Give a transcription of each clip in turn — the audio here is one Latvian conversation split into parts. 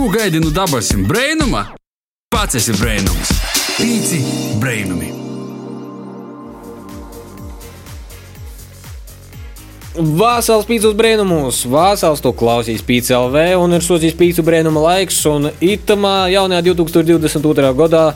Ko gaidi no dabasim brainuma? Pats esi brainums. Pīci brainumi. Vasals pīcis brīnumus, Vasals to klausīs PCLV un ir sūdzījis pīcis brīnuma laiks. Un itamā jaunajā 2022. gadā,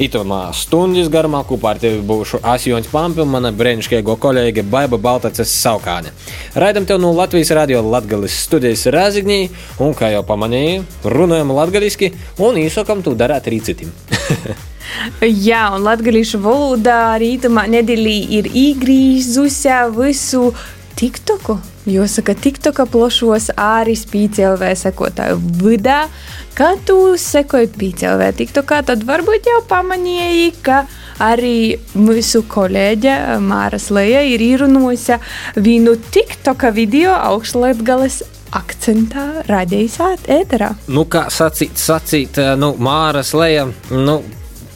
itamā stundas garumā kopā ar tevi būšu Asjoņš Pampi un mana brīnišķīgo kolēģe Baiba Baltacis Saukāne. Raidam tev no Latvijas radio Latgalis studijas Rāzignī un, kā jau pamanīji, runājam latgaliski un īsokam tu darāt arī citiem. Jā, un latviešu valodā rītumā nedēļā ir īgrīzusi visu TikToku. Jāsaka, TikTokā plašos arī PCLV sekotāju vidā. Kad tu sekoji PCLV TikTokā, tad varbūt jau pamanīji, ka arī mūsu kolēģe Māra Slēja ir īrunojusi vienu TikToka video augstlatvijas akcentā radījusā ēterā. Nu, kā sacīt, sacīt, nu, Māra Slēja. Nu,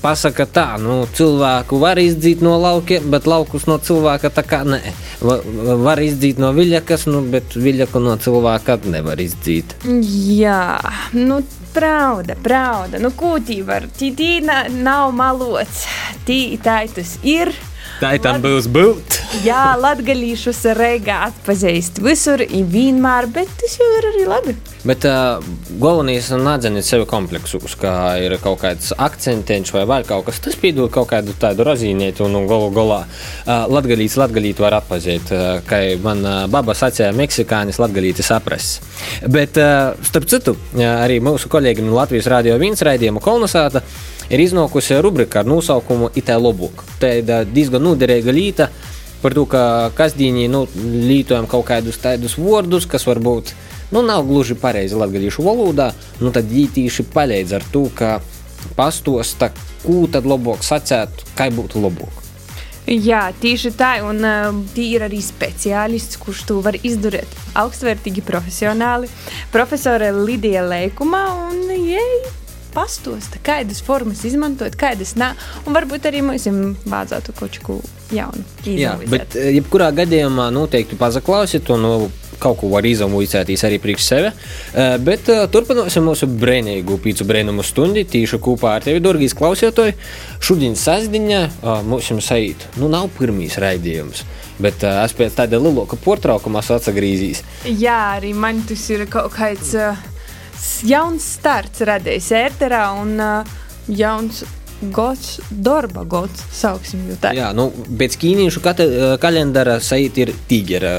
pasaka tā, nu, cilvēku var izdzīt no laukiem, bet laukus no cilvēka tā kā nē. Va, var izdzīt no viļakas, nu, bet viļaku no cilvēka nevar izdzīt. Jā, nu, pravda, pravda. Nu, ko tī var? Tī, tī nav malots. Tī taitus ir. Tā ir tam būs būt. Jā, latgalīšus reigā atpazīst visur vienmēr, bet tas jau ir arī labi. Bet uh, galvenais ir nedzeniet sevi kompleksus, kā ir kaut kāds akcents vai vēl kaut kas. Tas piedod kaut kādu tādu rozīnietu un, un galu galā uh, latgalīts latgalīt var atpazīt, uh, kā man uh, baba sacīja meksikānis latgalīti saprast. Bet, uh, starp citu, uh, arī mūsu kolēģim Latvijas Rādio 1 raidījuma kolonizāta ir iznākusi rubrika ar nosaukumu Itā Lobok. Tā ir diezgan noderīga lieta par to, ka kasdienī nu, lietojam kaut kādus tādus vārdus, kas varbūt nu, nav gluži pareizi latviešu valodā, nu, tad viņi tieši palīdz ar to, ka pastosta, ko tad labāk sacēt, kā būtu labāk. Jā, tieši tā, un tī ir arī speciālists, kurš to var izdarīt augstvērtīgi, profesionāli. Profesore Lidija Leikumā, un jej, pastosta, kādas formas izmantot, kādas nē, un varbūt arī mums vajadzētu kaut ko jaunu. Jā, bet jebkurā gadījumā noteikti pazaklausiet to no kaut ko var izamūcēties arī priekš sevi. Bet turpināsim mūsu brīvīgu pīcu brīnumu stundi tieši kopā ar tevi, Dorgijas klausītāji. Šodien sasdiņā mums jums ait, nu nav pirmīs raidījums. Bet uh, es pēc tāda lielāka portraukuma esmu atgriezies. Jā, arī man tas ir kaut kāds uh, jauns starts radījis ērterā un uh, jauns gods, darba gods, sauksim jau tā. Jā, nu, pēc ķīniešu kalendāra saīt ir tīģera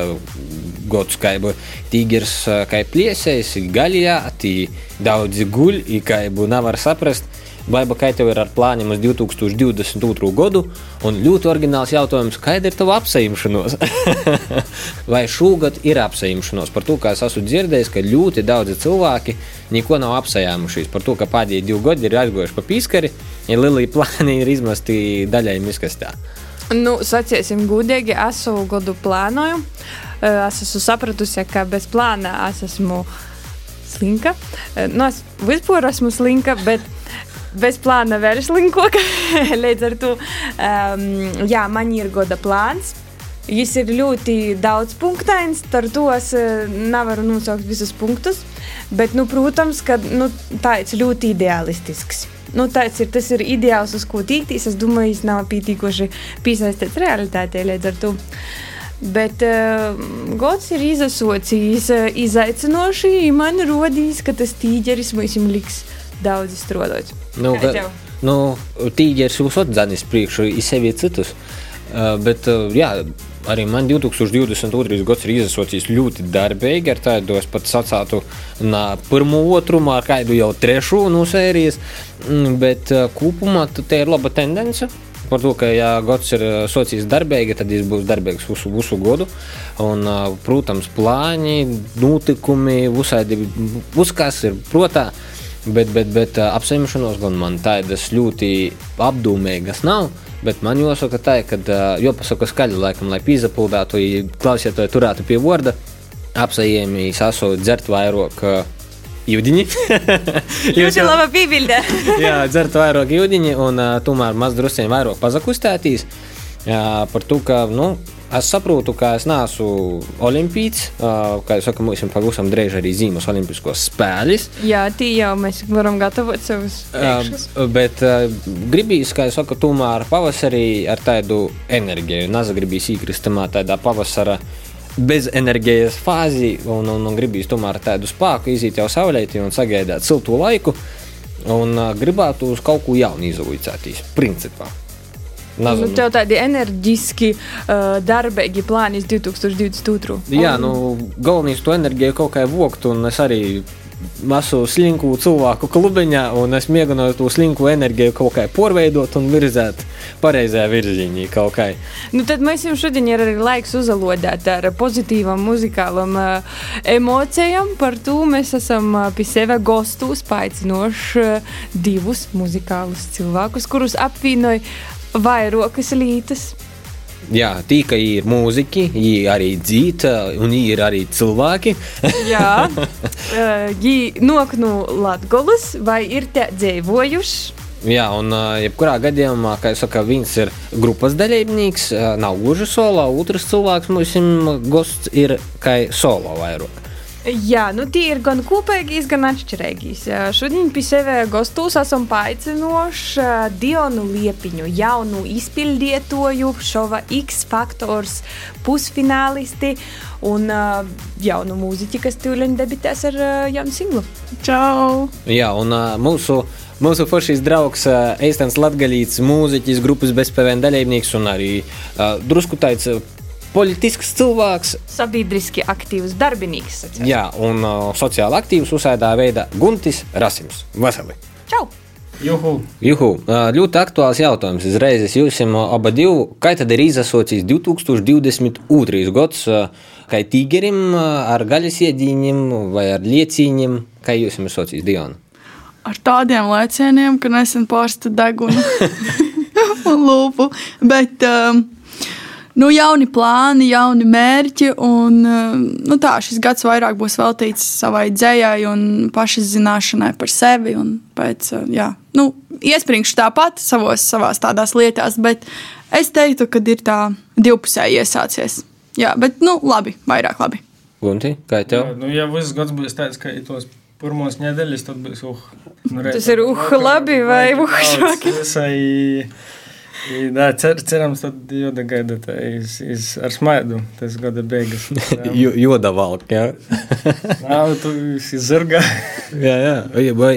gods, kā jau tīģers, kā pliesais, gaļā, tī daudzi guļ, kā jau nevar saprast. Baiba, kā tev ir ar plāniem uz 2022. gadu, un ļoti oriģināls jautājums, kāda ir tava apsaimšanos? Vai šogad ir apsaimšanos? Par to, kā es esmu dzirdējis, ka ļoti daudzi cilvēki neko nav apsajāmušies. Par to, ka pēdējie divi gadi ir aizgojuši pa pīskari, ja lielī plāni ir izmesti daļai miskastā. Nu, saciesim gudīgi, esmu gadu plānoju. Es esmu sapratusi, ka bez plāna es esmu slinka. Nu, es vispār esmu slinka, bet plāna vēl slinkāka. Līdz ar to um, jā, man ir gada plāns. Viņš ir ļoti daudz punktains, ar to es nevaru nosaukt visus punktus. Bet, nu, protams, ka nu, tāds ļoti ideālistisks. Nu, tāds ir, tas ir ideāls, uz ko tīktīs. Es domāju, viņš nav pietiekoši piesaistīts realitātei līdz ar to. Bet uh, gods ir izasocījis, uh, izaicinoši. Man rodīs, ka tas tīģeris mums liks daudz strādāt. Nu, ka, nu, tīģeris jūs atzīst priekšu, sevi citus. Bet, jā, arī man 2022. gads ir izsaucis ļoti darbīgi. Ar tādu es pat sacātu, na pirmo, otru, ar kādu jau trešo no sērijas. Bet uh, kopumā tā ir laba tendence. Par to, ka, ja gads ir sociāls darbīgi, tad viņš būs darbīgs visu, visu gadu. Un, protams, plāni, notikumi, visādi, kas ir protā. Bet, bet, bet apsaimšanos gan man tādas ļoti apdomīgas nav. Bet man jāsaka, tā, ka jāpasaka skaļi, laikam, lai pīzapildātu, ja klausītāji turētu pie vārda, apsaimī saso dzert vairāk. Jūdiņi. Ļoti laba piebilde. jā, dzert vairāk jūdiņi un uh, tomēr maz drusciņi vairāk pazakustētīs. Jā, par to, ka, nu, es saprotu, ka es neesmu olimpīts. Kā jau saka, mums pavisam drīz arī zīmes olimpiskos spēļus. Jā, tī jau mēs varam gatavot savus priekšus. Bet gribīs, kā jau saka, tomēr pavasarī ar tādu enerģiju. Naza gribīs īkrist tamā tādā pavasara bez enerģijas fāzi un, un, un gribīs tomēr tādu spēku iziet jau saulētī un sagaidāt siltu laiku. Un gribētu uz kaut ko jaunu izaudzēties, principā. Nu, tev tādi enerģiski, uh, darbīgi plāni 2022. Jā, nu, galvenais to enerģiju kaut kā vokt, un es arī esmu slinku cilvēku klubiņā, un es mēģinu to slinku enerģiju kaut kā porveidot un virzēt pareizajā virzienā kaut kā. Nu, tad mēs jums šodien ir arī laiks uzalodēt ar pozitīvam muzikālam uh, emocijām. Par to mēs esam uh, pie sevi gostus paaicinoši uh, divus muzikālus cilvēkus, kurus apvienoja vairākas lītas. Jā, tīka ir mūziķi, viņi arī dzīvo, un viņi ir arī cilvēki. Jā, viņi nāk no Latvijas vai ir te dzīvojuši. Jā, un jebkurā gadījumā, kā jau saka, viens ir grupas dalībnieks, nav gluži solo, otrs cilvēks mums gosts ir kā solo vairāk. Jā, nu tie ir gan kopīgi, gan atšķirīgi. Šodien pie sevis gastos esam paaicinoši Dionu Liepiņu, jaunu izpildītoju, šova X faktors pusfinālisti un uh, jaunu mūziķi, kas tūlīt debitēs ar uh, jaunu singlu. Čau! Jā, un uh, mūsu. Mūsu foršīs draugs, Eistons Latgalīts, mūziķis, grupas bezpēvēn dalībnieks un arī uh, drusku tāds politisks cilvēks. Sabiedriski aktīvs darbinīgs. Sacās. Jā, un uh, sociāli aktīvs uzsēdā veidā Guntis Rasims. Veseli! Čau! Juhu! Juhu, uh, ļoti aktuāls jautājums. Izreiz jums abi divi. Kā tad ir izasocījis 2022. gads? Uh, kā tīgerim ar gaļas iedīņiem vai ar liecīņiem? Kā jūs esat socijas Diona? Ar tādiem lēcieniem, ka nesen pārsta degunu un lūpu. Bet, um, nu, jauni plāni, jauni mērķi. Un, nu, tā, šis gads vairāk būs veltīts savai dzējai un pašatzināšanai par sevi. Pēc, jā, nu, iespringšu tāpat savos, savās tādās lietās, bet es teiktu, ka ir tā divpusēji iesācies. Jā, bet nu, labi, vairāk labi. Gunti, kā tev? Jā, nu, ja viss gads būs tāds, ka tos pirmos nedēļas, tad būs uh. Nu, reiz, Tas ir uh, labi vai uh, švaki? Visai I, da, cer, cerams, tad joda gaida iz, iz, ar smaidu. Tas gada beigas. joda valk, jā. Nav, tu esi zirga. jā, jā, vai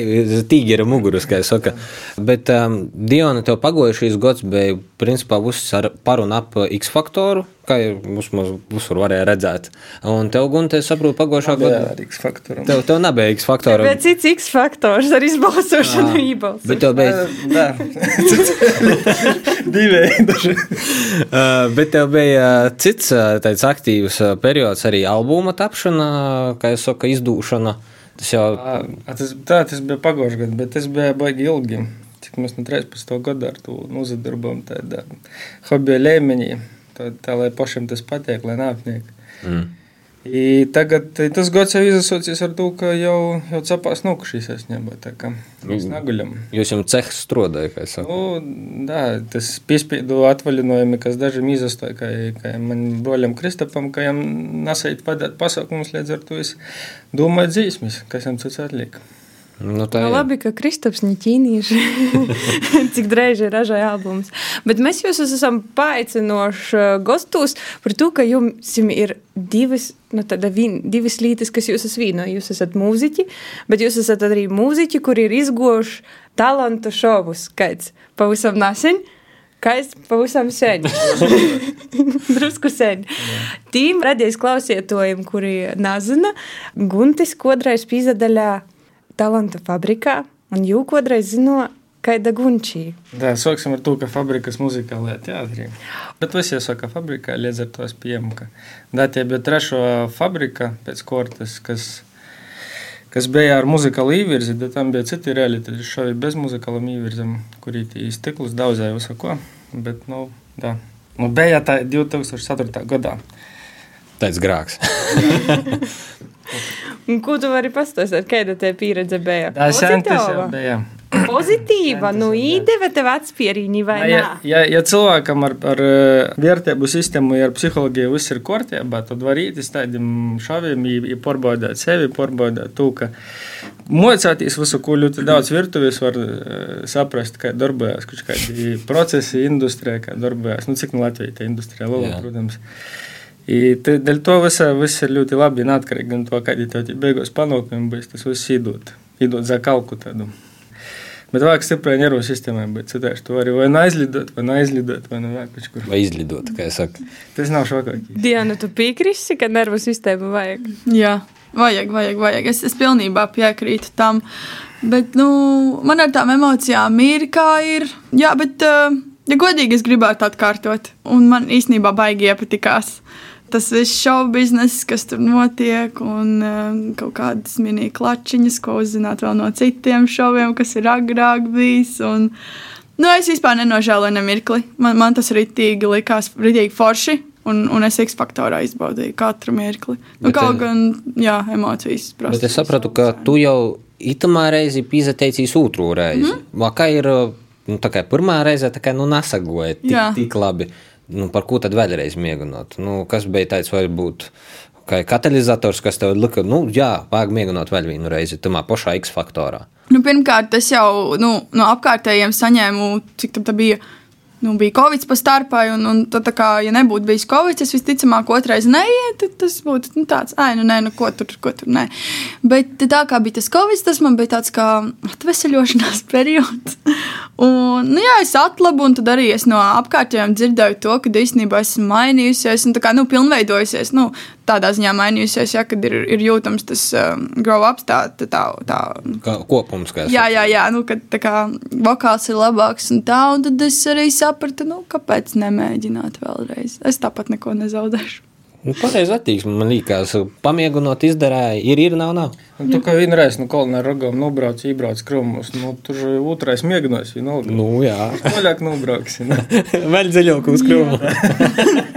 tīģera muguras, kā es saka. Bet um, Diona, tev pagojušīs gads bija, principā, viss ar par un ap X faktoru kā jau mums visur varēja redzēt. Un tev, Gunte, es saprotu, pagājušā gada ar X faktoru. Tev, tev nebija X faktora. Bet cits X faktors ar izbalsošanu ībalsošanu. Bet tev bija. Divi. Bet tev bija cits tāds aktīvs periods arī albuma tapšana, kā es saku, izdūšana. Tas jau. A, tas, tā, tas bija gadā, bet tas bija baigi ilgi. Cik mēs no 13. gada ar to nozadarbojam tādā hobija līmenī tā, tā lai pašam tas patiek, lai neapniek. Mm. I tagad tas gads jau izsaucies ar to, ka jau, jau cepās nokušīs es ņemot, tā kā mēs neguļam. Jūs jau cehs strodāja, kā es saku? Nu, da, tas piespīdu atvaļinojumi, kas dažiem izastoja, kā, kā man broļam Kristapam, ka jām nasait padāt pasaukumus, līdz ar to es domāju dzīsmis, kas jām cits atliek. Nu, tā nu, labi, ka Kristaps ir ķīnieši. Cik ir ražoja albums. Bet mēs jūs esam paaicinoši uh, gostos par to, ka jums ir divas, nu, vien, divas lietas, kas jūs esat vīno. Jūs esat mūziķi, bet jūs esat arī mūziķi, kuri ir izgojuši talantu šovus. Kāds pavisam nesen. Kā es pavisam sen. Drusku sen. Tīm radies klausietojiem, kuri nazina, Guntis kodrais pīzadaļā talantu fabrikā, un jūs kādreiz zināt, kāda gunčī. Jā, sāksim ar to, ka fabrikas muzikālajā teātrī. Bet visi jau saka, fabrikā līdz ar to es pieņemu, ka tā tie bija trešo fabrika pēc kortes, kas, kas bija ar muzikālu īvirzi, bet tam bija citi realitāti šovi bez muzikālam īvirzam, kurī tī stiklus daudzēja visako. Bet, nu, tā. Nu, bija tā 2004. gadā. Tāds grāks. Un ko tu vari pastāstīt? Kāda tev pieredze bija? Tā Pozitīva? bija. Pozitīva, nu īdeva tev atspierīņi vai Ja, nē? ja, ja cilvēkam ar, ar eh, vērtību sistēmu, ja ar psiholoģiju viss ir kārtībā, tad var iet uz tādiem šoviem, ja pārbaudīt sevi, pārbaudīt to, ka mocāties visu, ko ļoti daudz virtuves var eh, saprast, kā darbojas kādi procesi, industrija, kā darbojas. Nu, cik no Latvijas tā industrija, liela, Jā. I Dēļ to visa, viss ir ļoti labi, neatkarīgi no to, kādi tev tie beigās panākumi būs. Tas viss iedod, iedod za kalku tādu. Bet vajag stiprai nervu sistēmai, bet citādi tu vari vai nu aizlidot, vai nu aizlidot, vai nu vēl kaut kur. Vai izlidot, kā es saku. Tas nav šokākais. Diana, tu piekrisi, ka nervu sistēmu vajag. Jā, vajag, vajag, vajag. Es, es pilnībā piekrītu tam. Bet, nu, man ar tām emocijām ir kā ir. Jā, bet, uh, ja godīgi, es gribētu atkārtot. Un man īstenībā baigi iepatikās. Tas viss šovu bizness, kas tur notiek, un uh, kaut kādas mini klačiņas, ko uzzināt vēl no citiem šoviem, kas ir agrāk bijis. Un, nu, es vispār nenožēloju nemirkli. Man, man tas ritīgi likās, ritīgi forši. Un, un es X faktorā izbaudīju katru mirkli. Nu, Bet, kaut eh, gan, jā, emocijas. Bet es sapratu, ka tu jau itamā reizi pīzateicīs otru reizi. Mm. -hmm. Kā ir nu, tā kā pirmā reize, tā kā nu, nesagoja tik, Jā. tik labi. Nu, par ko tad vēlreiz mēģināt? Nu, kas bija tāds, varbūt, kā katalizators, kas tev lika, nu, jā, vajag mēģināt vēl vienu reizi, tamā pašā X faktorā. Nu, pirmkārt, es jau nu, no apkārtējiem saņēmu, cik tam bija. Nu, bija Covid pa starpai, un, un tad, kā, ja nebūtu bijis Covid, es visticamāk otrais neietu. tad Tas būtu nu, tāds, ah, nu, nē, nu, ko tur, ko tur, nē. Bet tā kā bija tas Covid, tas man bija tāds kā atvesaļošanās periods. Un, nu, jā, es atlabu, un tad arī es no apkārtējiem dzirdēju to, ka īstenībā esmu mainījusies, un tā kā, nu, pilnveidojusies, nu, tādā ziņā mainījusies, ja, kad ir, ir jūtams tas um, grow up, tā, tā, tā, tā Kā kopums, kā es Jā, jā, jā, nu, kad tā kā vokāls ir labāks un tā, un tad es arī sapratu, nu, kāpēc nemēģināt vēlreiz. Es tāpat neko nezaudēšu. Nu, Pareizi attieksme, man liekas, pamiegunot izdarāja, ir, ir, nav, nav. Un tu kā vienreiz no kolonā rogām nobrauc, iebrauc krūmus, nu, tur otrais mēģinās, vienalga. Nu, Nu, jā. Vaļāk nobrauksi. Nu. Vēl dziļāk uz krūmu.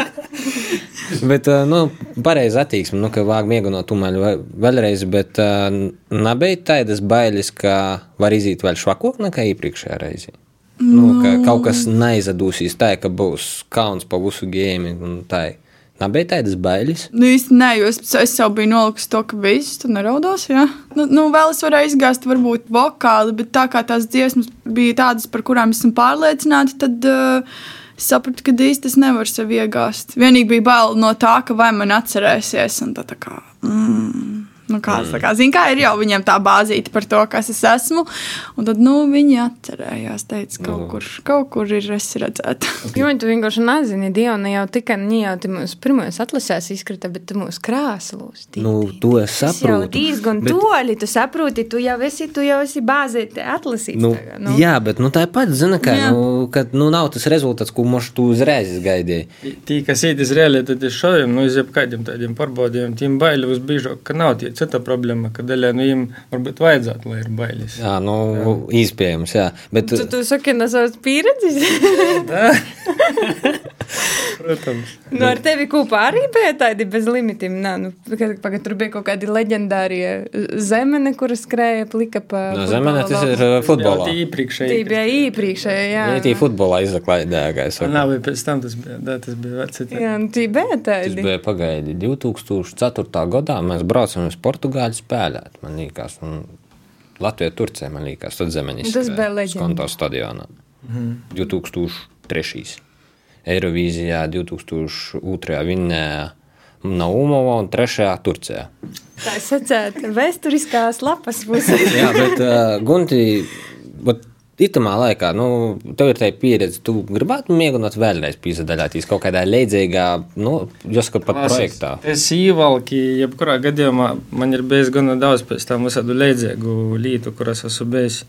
bet, nu, pareizi attieksme, nu, ka vāg mēģinot tomēr vē- vēlreiz, bet ā, nebija tādas bailes, ka var iziet vēl švakāk nekā iepriekšējā reizē. Nu, ka kaut kas neizadūsīs tā, ka būs kauns pa visu gēmi un tā. Nebija tādas bailes. Nu, īsti nē, jo es, es jau biju nolikusi to, ka viss tur neraudos. Jā. Nu, nu, vēl es varēju izgāzt, varbūt vokāli, bet tā kā tās dziesmas bija tādas, par kurām esmu pārliecināta, tad uh, es sapratu, ka īsti es nevaru sev iegāzt. Vienīgi bija bail no tā, ka vai man atcerēsies. un Tā, tā kā, mm, nu, kāds, tā kā, zin, kā ir jau viņiem tā bāzīte par to, kas es esmu. Un tad nu, viņi atcerējās, teica, kaut, Nu. kur, kaut kur ir es redzēta. Jo tu vienkārši nezini, Diana jau tikai ne jau te mūsu pirmajos atlasēs izkrita, bet tu mūsu krāslos. Nu, to es Tas jau saprotu. diezgan bet- toļi, tu saproti, tu jau esi, tu jau esi bāzēti atlasīts. Nu, tagad, nu. Jā, bet nu, tāpat, zina, ka Jā. nu, kad, nu, nav tas rezultāts, ko mums tu uzreiz gaidīji. Tī, kas iet uz realitāti šoviem, nu, iz jebkādiem tādiem pārbaudījumiem, tiem baili visbiežāk, ka nav tie cita problēma, ka daļai, nu, viņiem varbūt vajadzētu, lai ir bailes. Jā, nu, iespējams, jā. Bet, Tu, tu saki, no savas pieredzes. Protams. nu, ar tevi kopā arī bija tādi bez limitiem. Nā, nu, pagad, tur bija kaut kādi leģendārie zemene, kuras skrēja plika pa. no futbola zemene tas ir uh, futbolā. Tī bija iepriekšējā, jā. Viņi tī futbolā es saku. Nav, pēc tam tas bija, da, tas bija veci. Jā, nu, tī bija Tas tādi. bija pagaidi 2004. gadā. Mēs braucam uz Portugāli spēlēt. Man liekas, un Latvijā, Turcijā, man liekas, tad zemenis. Tas bija leģenda. Skonto stadionā. Mhm. 2003. Eirovīzijā 2002. vinnēja Naumova un 3. Turcijā. Tā ir secēta vēsturiskās lapas pusē. Jā, bet uh, Gunti, bet itamā laikā, nu, tev ir tā pieredze, tu gribētu mēģināt vēlreiz pīzadaļāties kaut kādā līdzīgā, nu, jāsaka pat projektā. Es ievalki, jebkurā gadījumā man ir bijis gana daudz pēc tam visādu līdzīgu lietu, kuras esmu bijis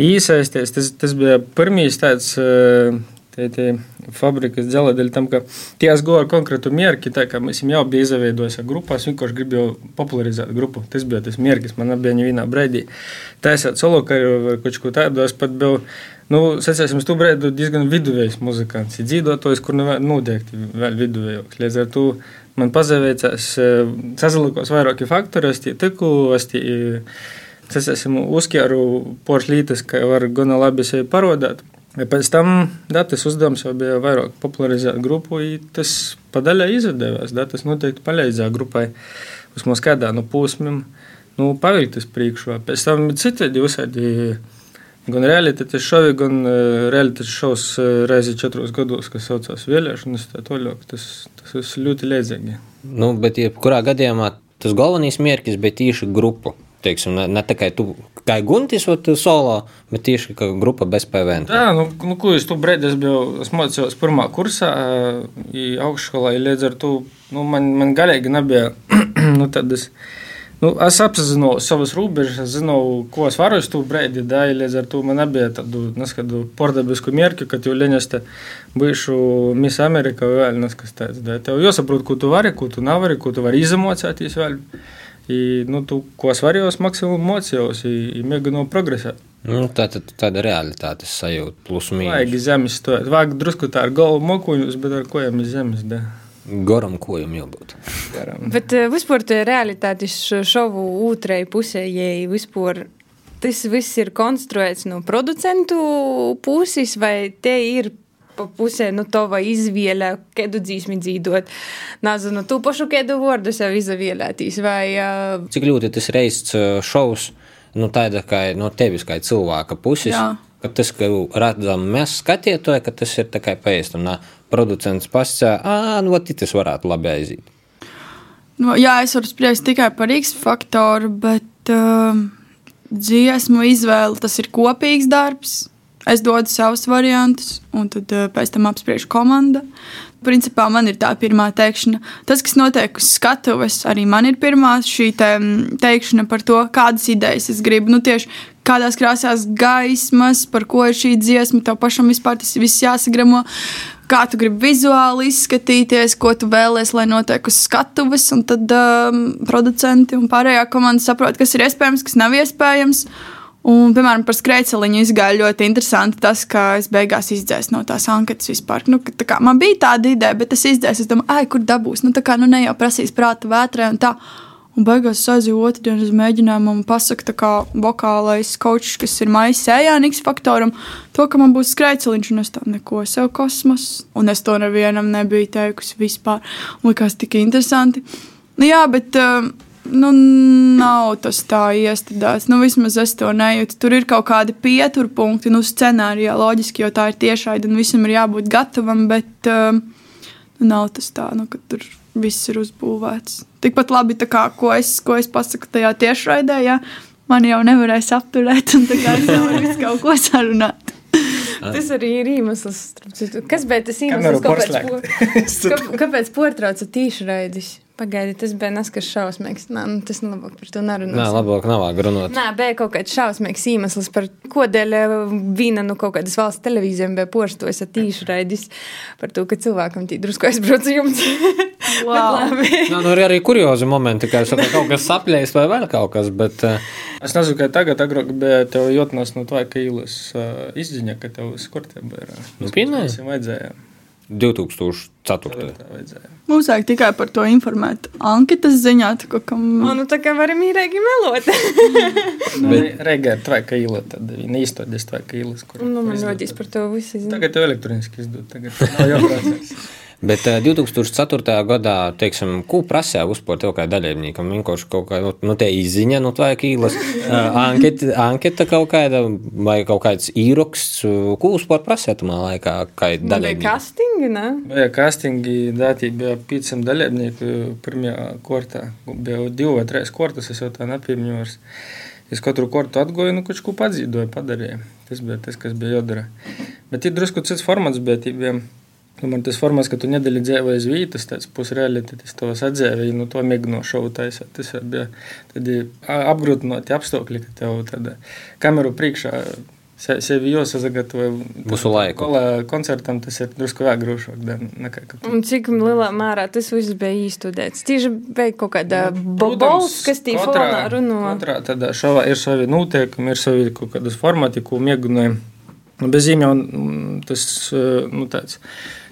iesaisties. Tas, tas bija pirmīs tāds uh, Tie, tie fabrikas dzelā dēļ tam, ka tie es goju ar konkrētu mierki, tā kā mēs jau bija izveidojusi grupās, vienkārši gribēju popularizēt grupu. Tas bija tas mierkis, man bija vienā brīdī. Taisāt solo karjeru vai kaut ko tādu, es pat biju, nu, sacēsim, tu brīdi diezgan viduvējs muzikants, dzīvotojs, kur nav noteikti vēl viduvējos. Līdz ar to man pazaveicās, sazalikos vairāki faktori, es tie tiku, es tie, sacēsim, uzķēru poršlītes, ka var gana labi sevi parodēt. Pēc tam datas uzdevums jau bija vairāk popularizēt grupu, tas padaļā izdevās. Datas noteikti palīdzēja grupai uz mums kādā no posmiem nu, pavilkt uz priekšu. Pēc tam citādi uzsādi. Gan realitātes šovi, gan realitātes šovs reizi četros gados, kas saucās vēlēšanas, tā toļāk, tas, tas ir ļoti leidzīgi. Nu, bet jebkurā gadījumā tas galvenais mērķis bija tieši grupu teiksim, ne, ne tikai tu, kā Guntis, solo, bet tieši kā grupa bez PVN. Jā, nu, nu ko es tu brīdi, es biju, es mocījos pirmā kursā, augšskolā, līdz ar to, nu, man, man galīgi nebija, nu, tādas, nu, es apzinos savas robežas, es zinu, ko es varu uz to brīdi, da, līdz ar to man nebija tādu, neskatu, pordabisku mierķu, ka tu leņaste bijušu Miss Amerika vēl, neskas tāds, da, tev jāsaprot, ko tu vari, ko tu nevari, ko tu vari izemocēties vēl. I, nu, tu, ko es varu, es maksimum mocījos, un mēģināju progresēt. Nu, tā ir tā, tāda realitātes sajūta, plus mīnus. Vajag zemes stāvēt. Vajag drusku tā ar galvu mokuņus, bet ar kojām ir zemes. Da. Goram kojam jābūt. Garam. Bet uh, vispār tā realitātes šovu otrai pusē, ja vispār tas viss ir konstruēts no producentu puses, vai te ir pa pusē, nu, tava izvēle, kādu dzīsmi dzīvot. Nezinu, tu pašu kādu vārdu sev izvēlētīs, vai... Uh... Cik ļoti tas reizes šovs, nu, tāda kā no tevis kā cilvēka puses, Jā. ka tas, ka redzam mēs skatītāji, ka tas ir tā kā pēc tam, producents pasakā, ā, nu, tas varētu labi aiziet. Nu, jā, es varu spriest tikai par X faktoru, bet uh, dziesmu izvēle tas ir kopīgs darbs. Es dodu savus variantus, un tad uh, pēc tam apspriež komanda. Principā man ir tā pirmā teikšana. Tas, kas notiek uz skatuves, arī man ir pirmā šī te, mm, teikšana par to, kādas idejas es gribu. Nu, tieši kādās krāsās gaismas, par ko ir šī dziesma, tev pašam vispār tas viss jāsagramo. Kā tu gribi vizuāli izskatīties, ko tu vēlēsies, lai notiek uz skatuves, un tad um, producenti un pārējā komanda saprot, kas ir iespējams, kas nav iespējams. Un, piemēram, par skrejceliņu izgāja ļoti interesanti tas, ka es beigās izdzēsu no tās anketas vispār. Nu, kā, man bija tāda ideja, bet es izdzēsu, es domāju, ah, kur dabūs. Nu, tā kā nu, ne jau prasīs prāta vētrē un tā. Un beigās es aizjūtu otru dienu uz mēģinājumu un pasaku, kā vokālais kočs, kas ir maisa sējā, Niks faktoram, to, ka man būs skrejceliņš, un es tam neko sev kosmos. Un es to nevienam nebiju teikusi vispār. Un likās tik interesanti. Nu, jā, bet. Uh, nu, nav tas tā iestrādāts. Nu, vismaz es to nejūtu. Tur ir kaut kādi pieturpunkti, nu, scenārijā loģiski, jo tā ir tiešraide un visam ir jābūt gatavam, bet um, nu, nav tas tā, nu, ka tur viss ir uzbūvēts. Tikpat labi, kā, ko, es, ko es pasaku tajā tiešraidē, ja man jau nevarēs apturēt, un tā kā es nevaru kaut ko sarunāt. Tas arī ir iemesls. Kas bija tas iemesls, kāpēc, po- kā- kāpēc portrauca tīšraidis? Pagaidi, tas bija neskas šausmīgs. Nā, nu, tas nav labāk par to nerunāsim. Nē, labāk nav runāt. Nē, bija kaut kāds šausmīgs iemesls, par ko dēļ eh, viena no kaut kādas valsts televīzijām bija porstojas ar tīšraidis par to, ka cilvēkam tī drusku aizbraucījums. Wow. Nā, nu, ir arī kuriozi momenti, kad saka, kaut kas sapļējis vai vēl kaut kas, bet uh, Es nezinu, kā tagad, agrāk bija tev jūtnes no tā, ka īlas uh, izziņa, ka tev skurtībā ir. Nu, pirmā? Tas vajadzēja. 2004. Tā vajadzēja. Mums vajag tikai par to informēt. Anketas ziņā, tā kā kam. O, nu, tā kā varam īrēgi melot. Reigēt, vai ka īla, tad viņa īstoties, vai ka īlas. kur- nu, man rodīs par to visu. zinu. Tagad jau elektroniski izdod, tagad nav jāprocess. Bet uh, 2004. gadā, teiksim, ko prasīja uzpār tev kā dalībniekam? Vienkārši kaut kā, nu, nu te izziņa, nu, tā ir īlas, uh, anketa, anketa kaut kāda, vai kaut kāds īraksts, uh, ko uzpār prasīja tamā laikā, kā bija dalībniekam? castingi, ne? Bija castingi, dati bija 500 dalībnieku pirmajā kortā. Bija divi vai trīs kortas, es jau tā nepirmju vairs. Es katru kortu atgoju, nu, kaut ko padzīdoju, padarīju. Tas bija tas, kas bija jādara. Bet ir drusku cits formāts, bet ir bija. Nu, man tas formāts, ka tu nedēļi dzīvoji uz vietas, tāds pusrealitātes, to sadzēvēji, nu, to mēģināju šovu taisīt. Tas bija tādi apgrūtināti apstākļi, ka tev tāda kameru priekšā Se, sevi jāsagatavo Visu laiku. Koncertam tas ir drusku vēl grūšāk. Un cik lielā mērā tas viss bija īstudēts? Tieši bija kaut kāda bobols, kas tī fonā runā. Katrā tādā šovā ir savi noteikumi, ir savi kaut kādas formāti, ko mēģināja. Bez zīmēm mm, tas eh, nu, tāds.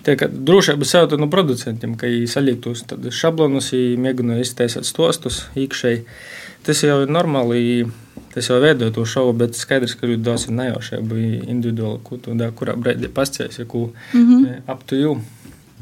Tie, ka drošība sev no producentiem, ka viņi salītos tādus šablonus, mēģina iztaisīt stostus iekšēji. Tas jau ir normāli, tas jau veido to šovu, bet skaidrs, ka ļoti daudz ir nejaušība, individuāli, ko tu dā, kurā brīdī pasties, ja ko mm -hmm. ap tu jū.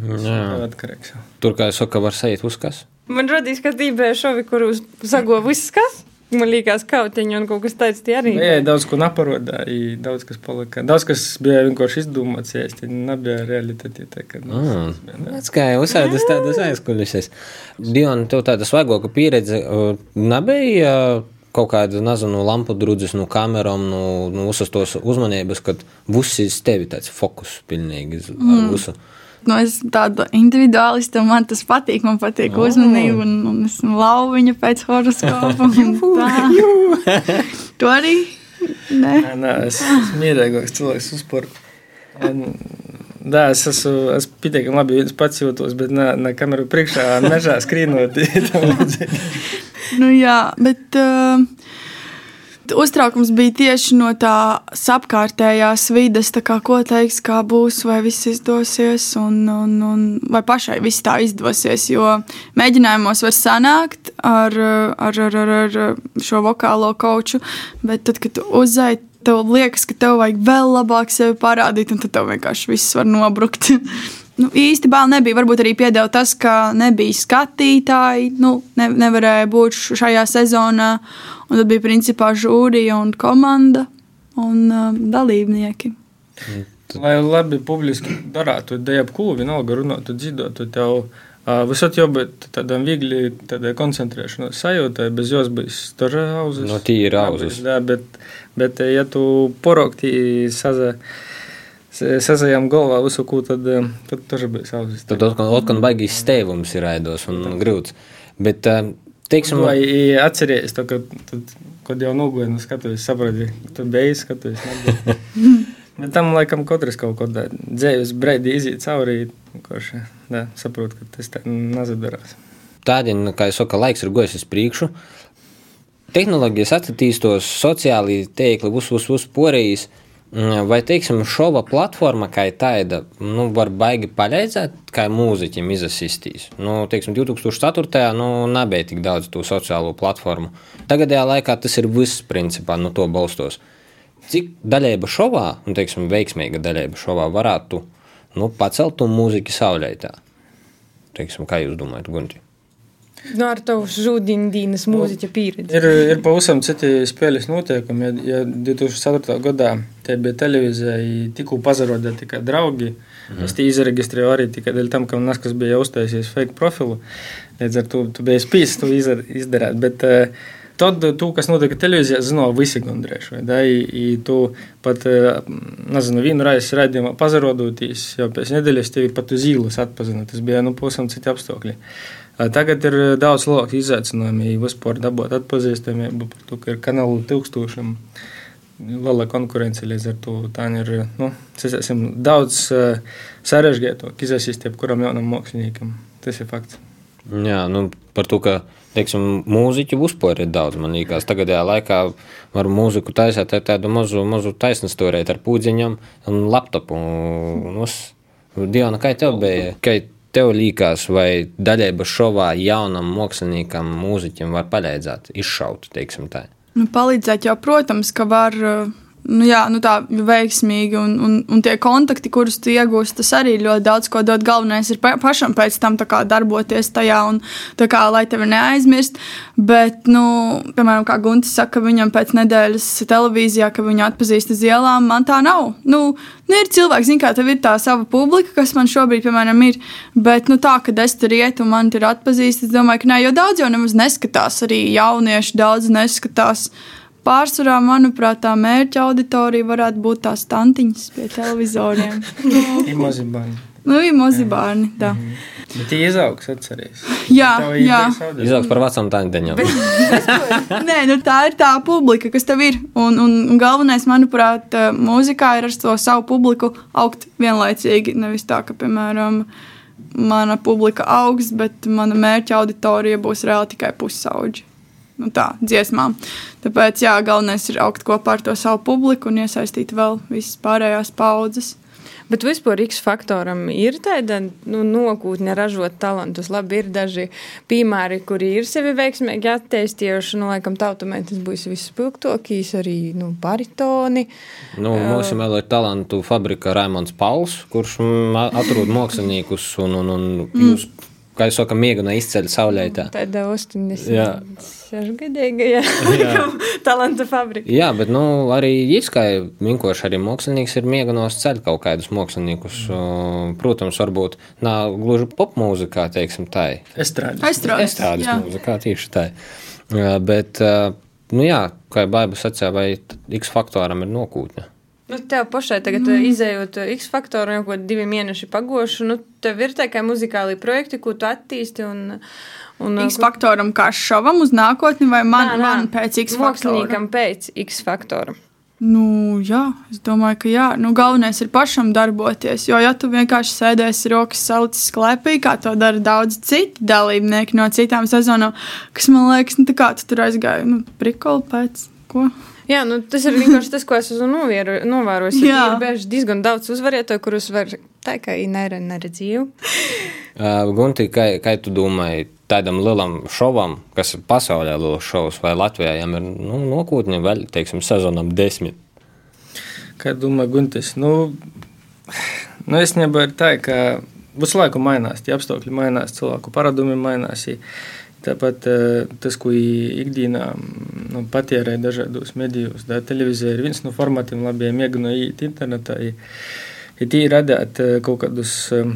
Jā. Atkarīgs jau. Tur, kā es saku, var sajūt uz kas. Man radīs, ka tī bija šovi, kur uz sago viss kas. Man liekas, kautiņi un kaut kas tāds tie arī. Jā, daudz ko neparodīja, daudz kas palika. Daudz kas bija vienkārši izdomāts, ja tas nebija realitāte. tā kā, nu, Mm. tas kā jau uzsācis tādas aizkulisēs. Diona, tev tāda svaigoka pieredze nebija. Kaut kāda, nezinu, lampu drudzes, no kamerām, no, no visas tos uzmanības, kad viss ir tevi tāds fokus pilnīgi uz mm. visu. Nu, es esmu tāda individuālista, un man tas patīk. Man patīk oh. uzmanība, un, un esmu lauviņa pēc horoskopa. Tu arī? Nē. Nē, es esmu mierīgāks cilvēks uz sporta. Un, Jā, es esmu es pietiekami labi pats jūtos, bet ne, ne kameru priekšā, mežā skrīnot. Nu, jā, bet uh, uztraukums bija tieši no tās apkārtējās vides, tā kā ko teiks, kā būs, vai viss izdosies, un, un, un vai pašai viss tā izdosies. Jo mēģinājumos var sanākt ar, ar, ar, ar, ar šo vokālo koču, bet tad, kad uzzēji, tev liekas, ka tev vajag vēl labāk sevi parādīt, un tad tev vienkārši viss var nobrukt. Nu, īstenībā nebija. Varbūt arī piedeva tas, ka nebija skatītāji, nu, ne, nevarēja būt šajā sezonā. Un tad bija principā žūrija un komanda un um, dalībnieki. Lai labi publiski darātu, da jebko, vienalga runātu, dziedātu, tev uh, visot jābūt tādam viegli tādai koncentrēšanās sajūtai, bez jos būs tur auzas. No tīri auzas. Jā, bet, bet ja tu porokti saza, sazajam galvā visu, ko tad, tad tur būs auzas. Tad atkal, atkal baigi stēvums ir raidos un grūts. Bet, uh, teiksim, Vai atceries to, ka tad, kad jau nogoja no skatuves, saprati, tu biji skatuves. nebija. Bet tam laikam katrs kaut kādā dzīves brīdī iziet cauri, kurš saprot, ka tas tā nezadarās. tādien, kā jau saka, laiks ir gojis uz priekšu. Tehnoloģijas attīstās, sociālai tīkli, uz, uz, uz porijas. Vai, teiksim, šova platforma kā tāda, nu, var baigi palīdzēt, kā mūziķim izasistīs. Nu, teiksim, 2004. nu, nebija tik daudz to sociālo platformu. Tagadējā laikā tas ir viss, principā, no to balstos. Cik daļēba šovā, un, teiksim, veiksmīga daļēba šovā varētu nu, pacelt to mūziku saulētā? Teiksim, kā jūs domājat, Gunti? Nu, ar tavu žudīnas mūziķa pieredzi. Ir, ir pavisam citi spēles noteikumi. Ja, ja 2004. gadā te bija televīzija, tikko pazarodēja tikai draugi. Mm. Es tie izreģistrēju arī tikai dēļ tam, ka man kas bija uztaisījis fake profilu. Līdz ar to tu biji spīsis to izar- izdarīt. Bet, uh, Tad, tu, kas notika televīzijā, zināja visi gandrīz. vai da, i- i Tu pat, eh, nezinu, vienu reizi raidījumā pazarodoties, jau pēc nedēļas tevi pat uz īlas atpazina. Tas bija nu, pavisam citi apstākļi. Ā, Tagad ir eh, daudz lielāku izaicinājumu, ja vispār dabūt atpazīstamību par to, ka ir kanālu tūkstošiem. Liela konkurence līdz ar to tā ir nu, esam, daudz uh, sarežģītāk izsākt jebkuram jaunam māksliniekam. Tas ir fakts. Jā, nu, par to, ka teiksim, mūziķu vispār ir daudz. Man liekas, tagadējā laikā var mūziku taisīt ar tādu mazu, mazu taisnu stūrēt ar pūdziņiem un laptopu. Un, uz- Diana, kā tev bija? Kā tev liekas, vai daļēba šovā jaunam māksliniekam, mūziķim var palīdzēt, izšaut, teiksim tā? Nu, palīdzēt jau, protams, ka var. uh, Nu, jā, nu tā veiksmīgi, un, un, un tie kontakti, kurus tu iegūsi, tas arī ļoti daudz ko dod. Galvenais ir pa, pašam pēc tam kā, darboties tajā, un tā kā, lai tevi neaizmirst. Bet, nu, piemēram, kā Guntis saka, viņam pēc nedēļas televīzijā, ka viņu atpazīst uz ielām, man tā nav. Nu, nu ir cilvēki, zin, kā tev ir tā sava publika, kas man šobrīd, piemēram, ir. Bet, nu, tā, kad es tur ietu un man tur atpazīst, es domāju, ka nē, jo daudz jau nemaz neskatās. Arī jaunieši daudz neskatās. Pārsvarā, manuprāt, tā mērķa auditorija varētu būt tās tantiņas pie televizoriem. Ir mazi bērni. Nu, ir mazi bērni. Tā. Bet tie izaugs, atceries. Jā, jā. Izaugs par vecām tāņdeņām. Nē, nu tā ir tā publika, kas tev ir. Un, un, un galvenais, manuprāt, eh, mūzikā ir ar to savu publiku augt vienlaicīgi. Nevis tā, ka, piemēram, mana publika augs, bet mana mērķa auditorija būs reāli tikai pusauģi. Nu, tā, dziesmām. Tāpēc, jā, galvenais ir augt kopā ar to savu publiku un iesaistīt vēl visas pārējās paudzes. Bet vispār X faktoram ir tāda nu, nokūtne ražot talantus. Labi, ir daži piemēri, kuri ir sevi veiksmīgi attīstījuši. Nu, laikam, tautumētis būs vispilgtokīs, arī nu, baritoni. Nu, mums vēl ir talantu fabrika Raimons Pauls, kurš mm, atrod māksliniekus un, un, un jūs, kā jūs sakat, miega izceļ saulētā. Tāda Jā. 86 gadīga talanta fabrika. Jā, bet nu, arī Jitskai Minkoši, arī mākslinieks ir mieganos ceļ kaut kādus māksliniekus. Mm. Protams, varbūt nav gluži popmūzikā, teiksim, tā ir. Estrādes. Estrādes mūzikā tieši tā. Jā, Bet, nu jā, kā jau Baiba sacīja, vai X faktoram ir nokūtne? Nu, tev pašai tagad mm. izējot X faktoru, jau kaut divi mēneši pagošu, nu, tev ir kā muzikāli projekti, ko tu attīsti un, un X faktoram kā šovam uz nākotni, vai man, Nā, nā. man pēc X faktora? Māksliniekam pēc X faktora. Nu, jā, es domāju, ka jā. Nu, galvenais ir pašam darboties. Jo, ja tu vienkārši sēdēsi rokas salicis klēpī, kā to dara daudz citi dalībnieki no citām sezonām, kas man liekas, nu, tā kā tu tur aizgāji, nu, prikoli pēc ko. Jā, nu, tas ir vienkārši tas, ko es esmu novēro- novērojis. Jā. Ir bieži diezgan daudz uzvarētāju, kurus var tā kā īnēra neredzīju. Uh, Gunti, kā, kā tu domāji, tādam lielam šovam, kas ir pasaulē liels šovs, vai Latvijā jām ir nu, nokūtne vēl, teiksim, sezonam desmit? Kā domā Guntis? Nu, nu es nebūtu tā, ka visu laiku mainās, tie apstākļi mainās, cilvēku paradumi mainās. i Tāpat eh, tas, ko i- ikdienā nu, patērē dažādos medijos, da, televīzija ir viens no formatiem, labi, mēģina iet internetā. i- i Tī radīt eh, kaut kādus eh,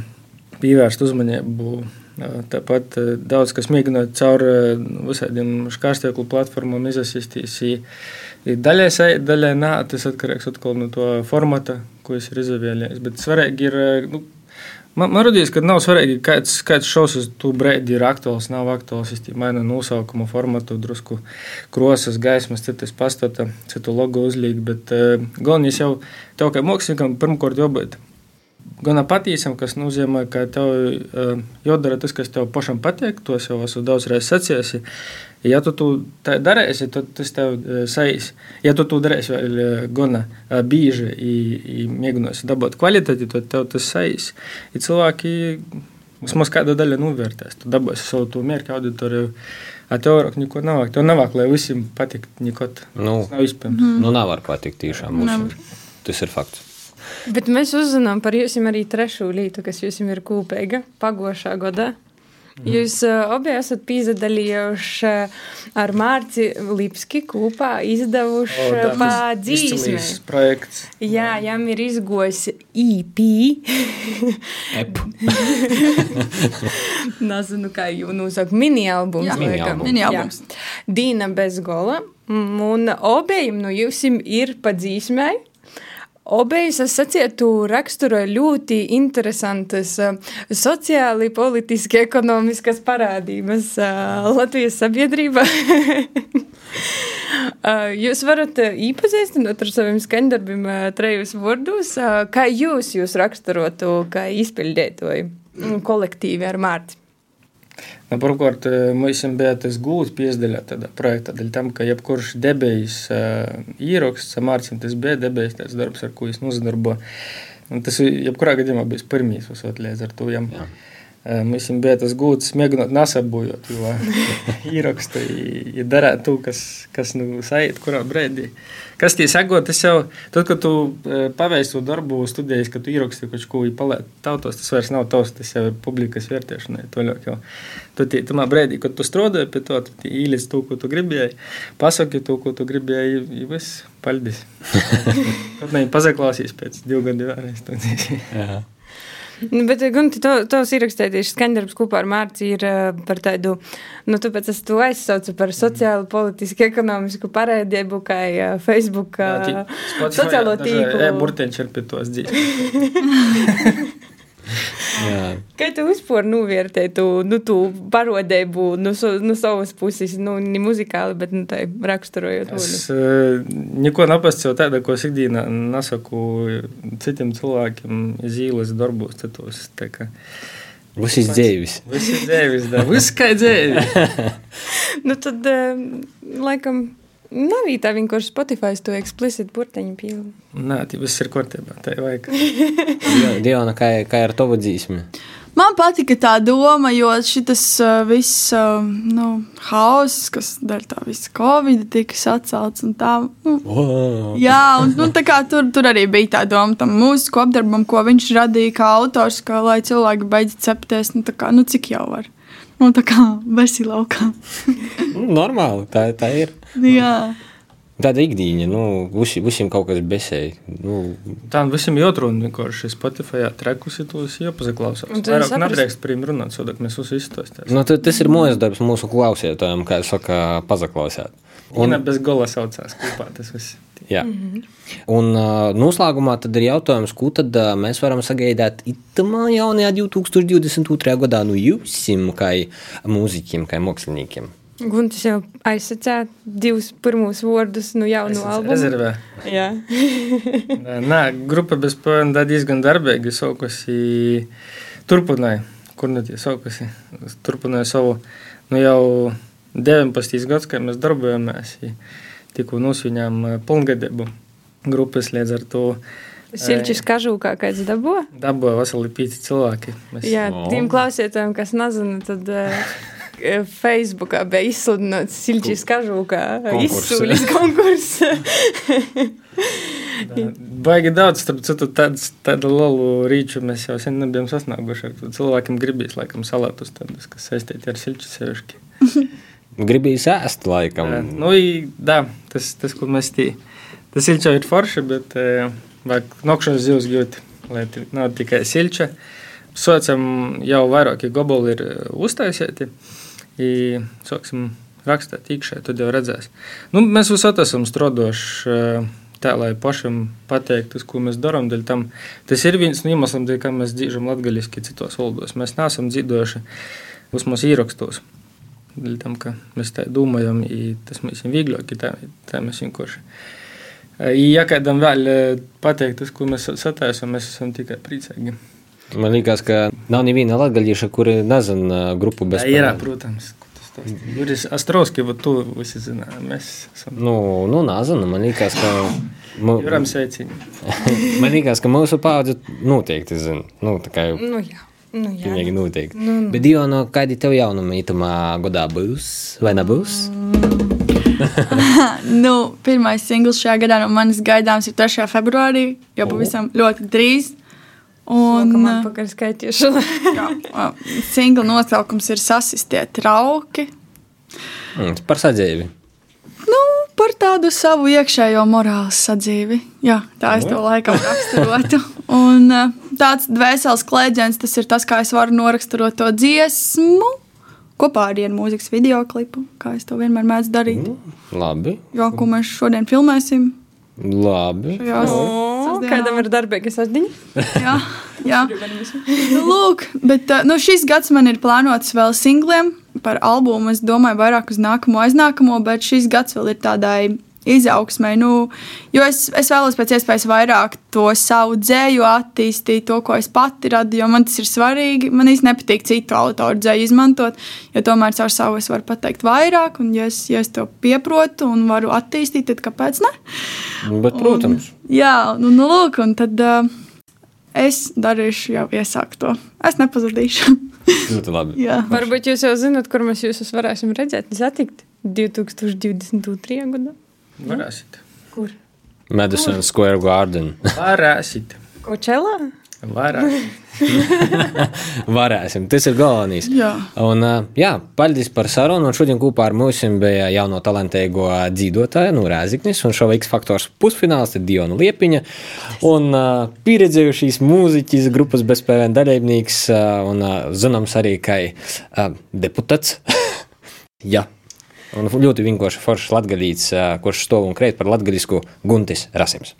pievērst uzmanību. eh, Tāpat eh, daudz kas mēģina caur eh, visādiem škārstīklu platformām izasistīs. i- i Daļai sēž, daļai nē, tas atkarīgs atkal no to formata, ko es ir izvēlējies. Bet svarīgi ir, eh, nu, man, man radījās, ka nav svarīgi, kāds, kāds šovs uz to brīdi ir aktuāls, nav aktuāls. Es mainu nosaukumu, formatu, drusku krosas, gaismas, citas pastata, citu logo uzlīgt. Bet uh, galvenais jau tev kā māksliniekam pirmkārt jābūt gana patīkami, kas nozīmē, ka tev uh, jādara tas, kas tev pašam patīk. To es jau esmu daudz reizes sacījis. Ja tu to darīsi, tad tas tev uh, saīs. Ja tu to darīsi vēl uh, gana bieži, mēģināsi dabūt kvalitāti, tad tev tas saīs. I cilvēki vismaz kāda daļa novērtēs. Tu dabūsi savu to mērķu auditoriju. A tev vairāk neko nav. Tev nav, lai visiem patikt. Nekot. Nu, Tas nav iespējams. mm. nu nevar patikt tiešām. Tas ir fakts. Bet mēs uzzinām par jums arī trešo lietu, kas jums ir kopīga pagošā gadā. Jūs uh, abi esat piedalījuši uh, ar Mārci Lipski kopā izdevuši O, tā, pa tas dzīsmi. izcilīs projekts. Jā, jām ir izgojis EP. Ep. Nezinu, kā jau nosaka, mini-albums. Jā, mini-albums. Jā. Dīna bez gola. Un obējiem no jums ir pa dzīsmai. Obejas, es sacītu, raksturoja ļoti interesantas uh, sociāli, politiski, ekonomiskas parādības uh, Latvijas sabiedrībā. Uh, Jūs varat iepazīstināt ar saviem skaņdarbiem trejus vārdus. Kā jūs jūs raksturotu, kā izpildītoju mm, kolektīvi ar Mārti? Pirmkārt, mums bija tas gūts piesdaļā tādā projektā, tam, ka jebkurš debijas ieraksts, samārcim tas bija debijas tāds darbs, ar ko es nozadarbo. Un tas jebkurā gadījumā bija pirmīs, uzsot līdz ar to. Jam. Uh, Mums bija tas gūts, mēģinot nesabojot, jo ierakstu, ja darīt to, kas, kas nu sajūt, kurā brīdī. Kas tie sako, tas jau, tad, kad tu uh, paveici to darbu studijas, kad tu ieraksti kaut ko palēt tautos, tas vairs nav tavs, tas jau ir publikas vērtēšanai. Toļāk jau. Tu tie, tamā brīdī, kad tu strādāji pie to, tu īliec to, ko tu gribēji, pasaki to, ko tu gribēji, i viss, paldies. Tad ne, pazaklausīs pēc divu gadu vēlreiz. Nu, Bet, Gunti, to, tos ierakstētieši skandarbs kopā ar Mārci ir uh, par tādu, nu, tāpēc es to aizsaucu par sociālu, politisku, ekonomisku parēdību, kā uh, Facebook uh, sociālo tīklu. Jā, burtiņš ir pie tos dzīves. Kā tu vispār novērtē tu, nu, tu parodēju no, so, no savas puses, nu, ne muzikāli, bet nu, tā raksturojot Es uh, neko nepastāstīju tādu, ko es ikdienā nesaku citiem cilvēkiem, zīles darbos. Citos, Viss ir dzīves. Viss ir dzīves, da. Viss kā dzīves. nu, tad, uh, laikam, nav tā vienkārši Spotify to eksplicit burteņu pīlu. Nē, tas viss ir kārtībā. Tā ir vajag. Diana, kā, kā ar tavu dzīsmi? Man patika tā doma, jo šis uh, viss uh, nu, hauss, kas dēļ tā visa covid tika sacelts. un Tā, nu, Oh. jā, un nu, tā kā tur, tur arī bija tā doma tam mūziku apdarbam, ko viņš radīja kā autors, ka, lai cilvēki beidz cepties, nu, tā kā, nu cik jau var. Nu, tā kā veselākā. Nu, Normāli, tā, tā ir. jā. Tāda ikdiena, nu, visi- visiem kaut kas besēji. Nu, Tā visam jūtrūna vienkārši Spotify trekus ir tos jāpazaklausās. Vairāk nedrīkst prim runāt, sodāk mēs uz izstāstās. nu, tad tas ir mūsu darbs mūsu klausītājiem, kā saka, pazaklausīt. Un Un, bez gola saucās kopā tas viss. jā. Un uh, noslēgumā tad ir jautājums, ko tad uh, mēs varam sagaidāt itamā jaunajā 2022. gadā no jums, kā mūziķiem, kā māksliniekiem. Guntis jau aizsacīja divus pirmos vārdus no jaunu albumu. Rezervē. Jā, Nē, grupa bez pēdas diezgan darbīgi saukusi. Turpināja, kur nu tie saukusi. Turpināja savu nu jau 19 gadus, kad mēs darbojamies. Tikko nosviņām pilngadību grupas līdz ar to. Silčis kažūkā kāds dabo. Dabūja veseli pīci cilvēki. Mēs Jā, tiem klausītājiem, kas nezina, tad uh, Facebookā bija izsludināts kažūkā Konkurss. izsūlis konkurss. Baigi daudz, starp citu, tāds, tādu lielu rīču mēs jau sen nebijām sasnieguši. Cilvēkiem gribīs, laikam, salātus tādus, kas saistīti ar silču sevišķi. Gribīs ēst, laikam. Jā, Nu, i, da, tas, tas, ko mēs tī, tas silča ir forši, bet vajag nokšanas zivs gūt, lai nav tikai silča. Sociam jau vairāki goboli ir uztaisīti, i sāksim rakstīt iekšā, tad jau redzēs. Nu, mēs visot esam strodoši eh, tā, lai pašam pateikt, tas, ko mēs darām. Tas ir viens no iemesliem, dēļ kā mēs dzīvojam latgaļiski citos valodos. Mēs neesam dzīvojuši vismaz īrakstos. Dēļ tam, mēs tā domājam, tas mums ir vieglāk, tā, tā mēs vienkārši. I, ja kādam vēl eh, pateikt, ko mēs sataisām, mēs esam tikai priecīgi. Man liekas, ka nav neviena latgaļieša, kuri nezina grupu bez ir, pēdas. protams. ko tas stāsta. Juris Astrovski, vat to visi zina. Mēs esam. Nu, nu nezinu, man liekas, ka. Juram sveicieni. Man liekas, ka mūsu paudze noteikti zina. Nu, tā kā jau nu jā, nu jā. pilnīgi noteikti. Nu, nu. Bet, Diona, kādi tev jaunumi itamā gadā būs vai nebūs? Nu, pirmais singls šajā gadā no manis gaidāms ir 3. februārī, jau pavisam ļoti drīz. Un, Un pakaļ skaitīšana. jā, uh, singla nosaukums ir Sasistie trauki. Mm, par sadzīvi. Nu, par tādu savu iekšējo morāles sadzīvi. Jā, tā es to laikam raksturotu. Un tāds dvēseles klēdziens, tas ir tas, kā es varu noraksturot to dziesmu. Kopā ar vienu mūzikas video klipu, kā es to vienmēr mēdzu darīt. Labi. Jo, ko mēs šodien filmēsim, Labi. šajās O, sestdienās. Kādam ir darbīga sasdiņa? Jā, jā. Nu, lūk, bet nu, šis gads man ir plānots vēl singliem par albumu. Es domāju, vairāk uz nākamo, aiznākamo, bet šis gads vēl ir tādai izaugsmai. Nu, jo es, es vēlos pēc iespējas vairāk to savu dzēju attīstīt, to, ko es pati radu, jo man tas ir svarīgi. Man īstenībā nepatīk citu autoru dzēju izmantot, jo tomēr caur savu es varu pateikt vairāk, un ja es, ja es to pieprotu un varu attīstīt, tad kāpēc ne? Bet, protams. Jā, nu, nu lūk, un tad uh, es darīšu jau iesākto. Es nepazudīšu. Ļoti labi. Jā. Varbūt jūs jau zināt, kur mēs jūs varēsim redzēt, satikt 2022. gadā. Varēsit. Kur? Madison Square Garden. Varēsit. Kočelā? Varēsit. Varēsim. Tas ir galvenais. Jā. Un, ā, jā, paldies par sarunu. Un šodien kopā ar mums bija jauno talantīgo dzīvotāju no Rēziknis un šo X faktors pusfināls ir Diona Liepiņa. Un uh, pieredzējušīs mūziķis, grupas bezpēvēn dalībnieks uh, un uh, zināms arī kā uh, deputāts. jā. Un ļoti vienkārši foršs latgadīts, kurš stov un krēt par latgadisku Guntis Rasims.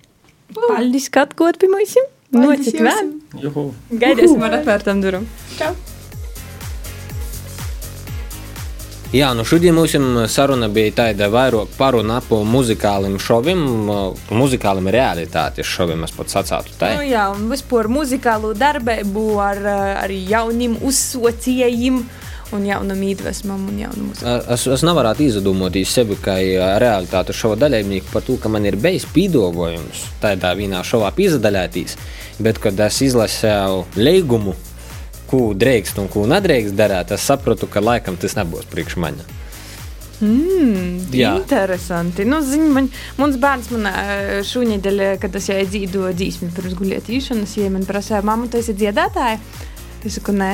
Paldies, ka mums! Nocik vēl. Juhu. Gaidīsim ar atvērtām durvīm. Čau! Jā, nu šodien mums saruna bija tāda vairāk paruna ap muzikāliem šoviem, muzikāliem realitātes šoviem, es pat sacātu tā. Nu, jā, un vispār muzikālu darbību ar, ar jauniem uzsocījiem. Un jaunam iedvesmam, un jaunam uzsākumam. Es, es nevaru izdomāties sevi kā realitātes šova dalībnieku par to, ka man ir bijis pīdolojums tādā vienā šovā piedalīties. Bet, kad es izlasīju līgumu, ko drīkst un ko nedrīkst darīt, es sapratu, ka laikam tas nebūs priekš manis. Mm, Jā. interesanti. Nu, zini, man, mans bērns man ā, šonadēļ, kad es jau dzīvoju dzīsmi pirms gulētīšanas, ja man prasīja, mamma, tu esi dziedātāja? Es saku, nē,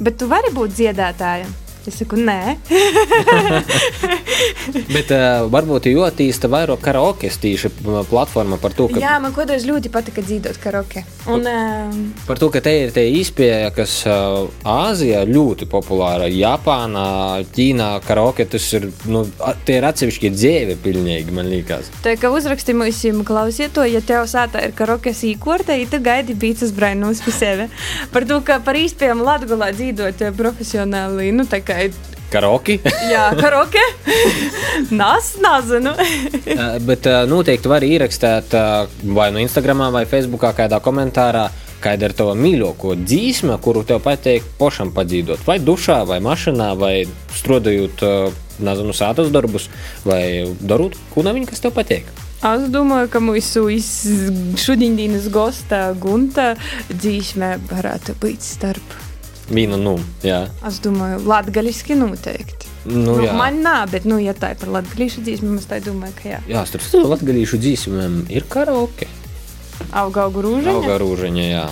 bet tu vari būt dziedātāja. Es saku, nē, Bet uh, varbūt jūtīsta vairāk karaoke tīši platforma par to, ka, jā, man kādreiz ļoti patika dzīvot karaoke. Un, uh, par to, ka te ir tie izpēja, kas uh, Āzijā ļoti populāra. Japānā, Ķīnā karaoke tas ir, nu, tie ir atsevišķi dzīve pilnīgi, man liekas. tā kā uzrakstīju mums, klausiet to, ja tev sāta ir karaoke īkorte, ja tu gaidi bīcas brainus pie sevi. Par to, ka par īspējām Latgulā dzīvot eh, profesionāli, nu, tā kā, Karaoke. jā, karaoke. Nas, nezinu. Bet noteikti var ierakstīt vai no Instagram, vai Facebook, kādā komentārā, kāda ir tava mīļākā dzīsme, kuru tev patīk pašam padzīvot. Vai dušā, vai mašīnā, vai strādājot, nezinu, sātas darbus, vai darot kunaviņu, kas tev patīk. Es domāju, ka mūsu šodienas gosta Gunta dzīsmē varētu būt starp. Viena, nu, jā. Es domāju, latgaļiski noteikti. Nu, Nu, jā. man nā, bet, nu, ja tā ir par latgaļīšu dzīsmi, es tā domāju, ka jā. Jā, starp citu, latgadījušu dzīsmēm ir karaoke. Auga auga rūža. Auga rūžiņa, jā.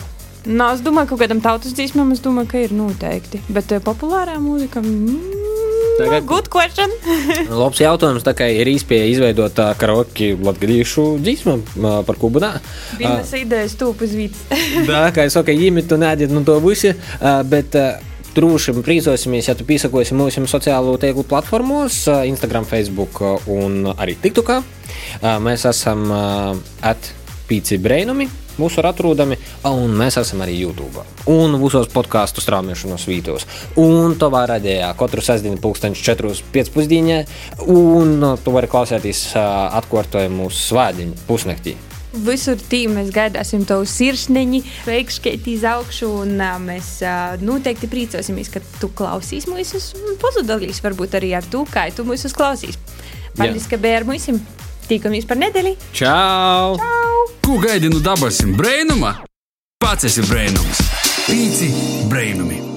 Nā, es domāju, ka kādam tautas dzīsmam, es domāju, ka ir noteikti. Bet populārā mūzika. Mm, Tagad- Good question. Labs jautājums, tā kā ir īspēja izveidot uh, karaoke latgadījušu dzīsmu uh, par kubu. nā. Vienas idejas tūp uz vītas. Да, kā es saku, ģimeni tu nēdiet no to visi, ā, bet ā, droši priecosimies, ja tu piesakosi mūsu sociālo tīklu platformos, Instagram, Facebook un arī TikTokā. Mēs esam at Pīci Brainumi, mūsu ir atrodami, un mēs esam arī YouTube. Un visos podkāstu straumēšanos vītos. Un to var radījā katru sestdienu, pulksteņš 4.5. Un ā, tu vari klausīties atkārtojumu svētdienu pusnaktī. Visur tī mēs gaidāsim tavu sirsniņu, veikšķieti iz augšu, un mēs noteikti priecosimies, ka tu klausīs mūsu un pazudalīs varbūt arī ar to, kā tu mūsu klausīs. Paldies, ka ar mums! Tikamies par nedēļu! Čau! Ko gaidi no dabasim brainuma? Pats esi brainums. Pīci brainumi.